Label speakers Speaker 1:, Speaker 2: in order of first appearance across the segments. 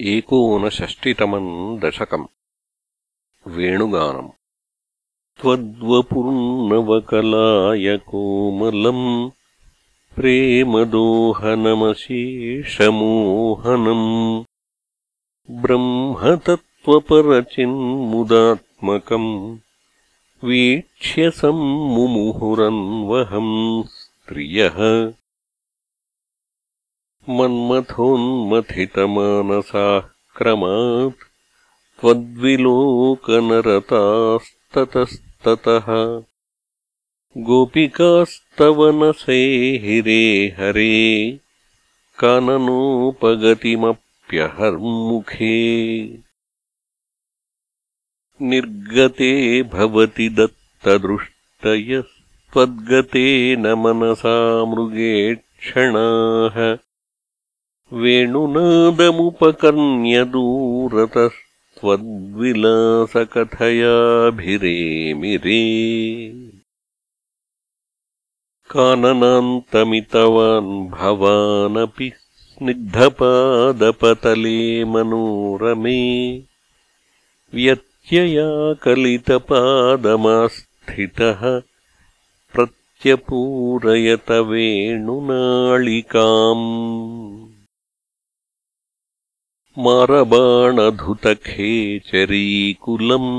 Speaker 1: एकोनषष्टितमम् दशकम्। वेणुगानम्। त्वद्वपुर्णवकलाय कोमलम् प्रेमदोहनमशेषमोहनम्। ब्रह्मतत्त्वपरचिन्मुदात्मकम् वीक्ष्य सम्मुहुरन्वहम् स्त्रियः मन्मथोन्मथितमानसाः क्रमात् त्वद्विलोकनरतास्ततस्ततः गोपिकास्तवनसेहिरे हरे काननोपगतिमप्यहर्मुखे। निर्गते भवति दत्तदृष्टयस्त्वद्गतेन मनसा मृगेक्षणाः वेणुनादमुपकर्ण्यदूरतस्त्वद्विलासकथयाभिरेमिरे काननान्तमितवान् भवानपि स्निग्धपादपतले मनोरमे व्यत्ययाकलितपादमास्थितः प्रत्यपूरयत वेणुनाळिकाम् मारबाणधुतखेचरीकुलम्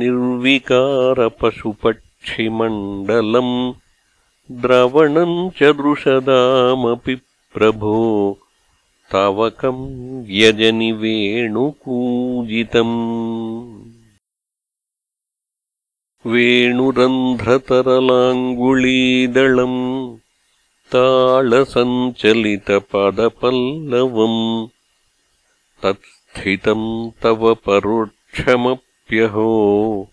Speaker 1: निर्विकारपशुपक्षिमण्डलम् द्रवणम् च दृशदामपि प्रभो तावकम् व्यजनि वेणुकूजितम् वेणुरन्ध्रतरलाङ्गुलीदळम् ताळसञ्चलितपदपल्लवम् तत्स्थितम् तव परोक्षमप्यहो।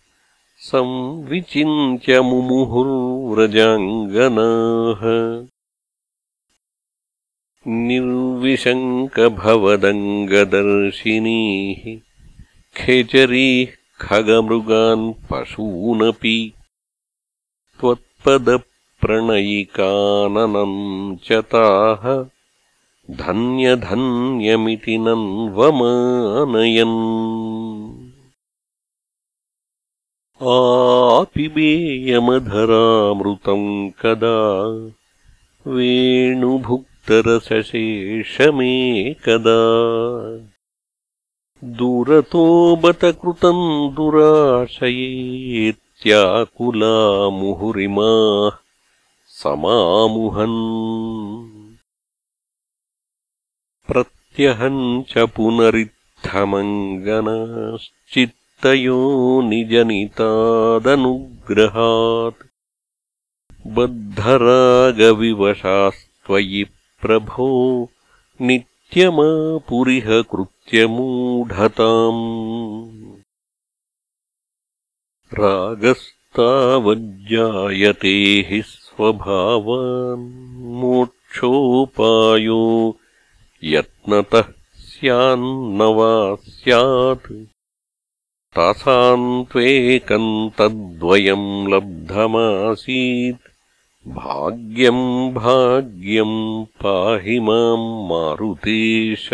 Speaker 1: संविचिन्त्य मुमुहुर्व्रजाङ्गनाः। निर्विशङ्कभवदङ्गदर्शिनीः खेचरीः खगमृगान् पशूनपि त्वत्पदप्रणयिकाननम् च ताः धन्यधन्यमिति नन्वमानयन्। आपिबेयमधरामृतम् कदा? वेणुभुक्तरसशेषमेकदा? दूरतो बत कृतम् दुराशयेत्याकुला मुहुरिमाः समामुहन् प्रत्यहम् च पुनरित्थमङ्गनाश्चित्तयो निजनितादनुग्रहात् बद्धरागविवशास्त्वयि प्रभो नित्यमापुरिह कृत्यमूढताम्। रागस्तावज्जायते हि स्वभावान् मोक्षोपायो यत्नतः स्यान्न वा स्यात् तासाम् त्वेकम् तद्वयम् लब्धमासीत्। भाग्यम् भाग्यम् पाहि माम् मारुतेश